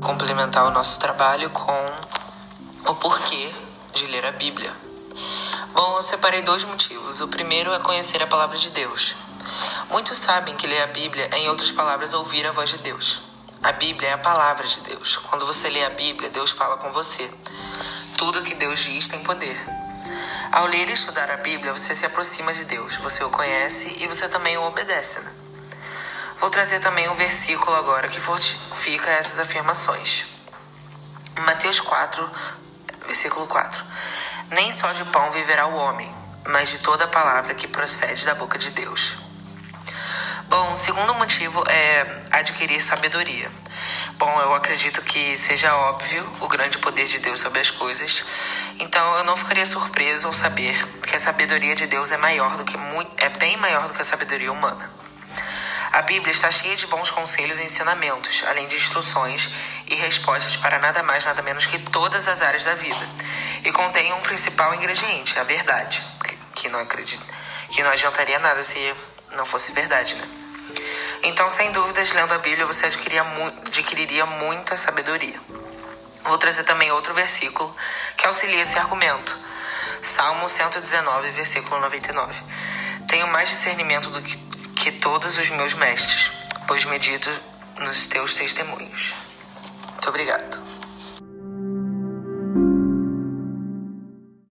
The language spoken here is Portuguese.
complementar o nosso trabalho com o porquê de ler a Bíblia. Bom, eu separei dois motivos. O primeiro é conhecer a palavra de Deus. Muitos sabem que ler a Bíblia é, em outras palavras, ouvir a voz de Deus. A Bíblia é a palavra de Deus. Quando você lê a Bíblia, Deus fala com você. Tudo que Deus diz tem poder. Ao ler e estudar a Bíblia, você se aproxima de Deus, você o conhece e você também o obedece. Né? Vou trazer também um versículo agora que fortifica essas afirmações. Mateus 4, versículo 4. Nem só de pão viverá o homem, mas de toda palavra que procede da boca de Deus. Bom, o segundo motivo é adquirir sabedoria. Bom, eu acredito que seja óbvio o grande poder de Deus sobre as coisas, então eu não ficaria surpreso ao saber que a sabedoria de Deus é maior do que é bem maior do que a sabedoria humana. A Bíblia está cheia de bons conselhos e ensinamentos, além de instruções e respostas para nada mais nada menos que todas as áreas da vida, e contém um principal ingrediente, a verdade, que não acredito, que não adiantaria nada se não fosse verdade, né? Então, sem dúvidas, lendo a Bíblia, você adquiriria, mu adquiriria muita sabedoria. Vou trazer também outro versículo que auxilia esse argumento. Salmo 119, versículo 99. Tenho mais discernimento do que, que todos os meus mestres, pois medito nos teus testemunhos. Muito obrigado.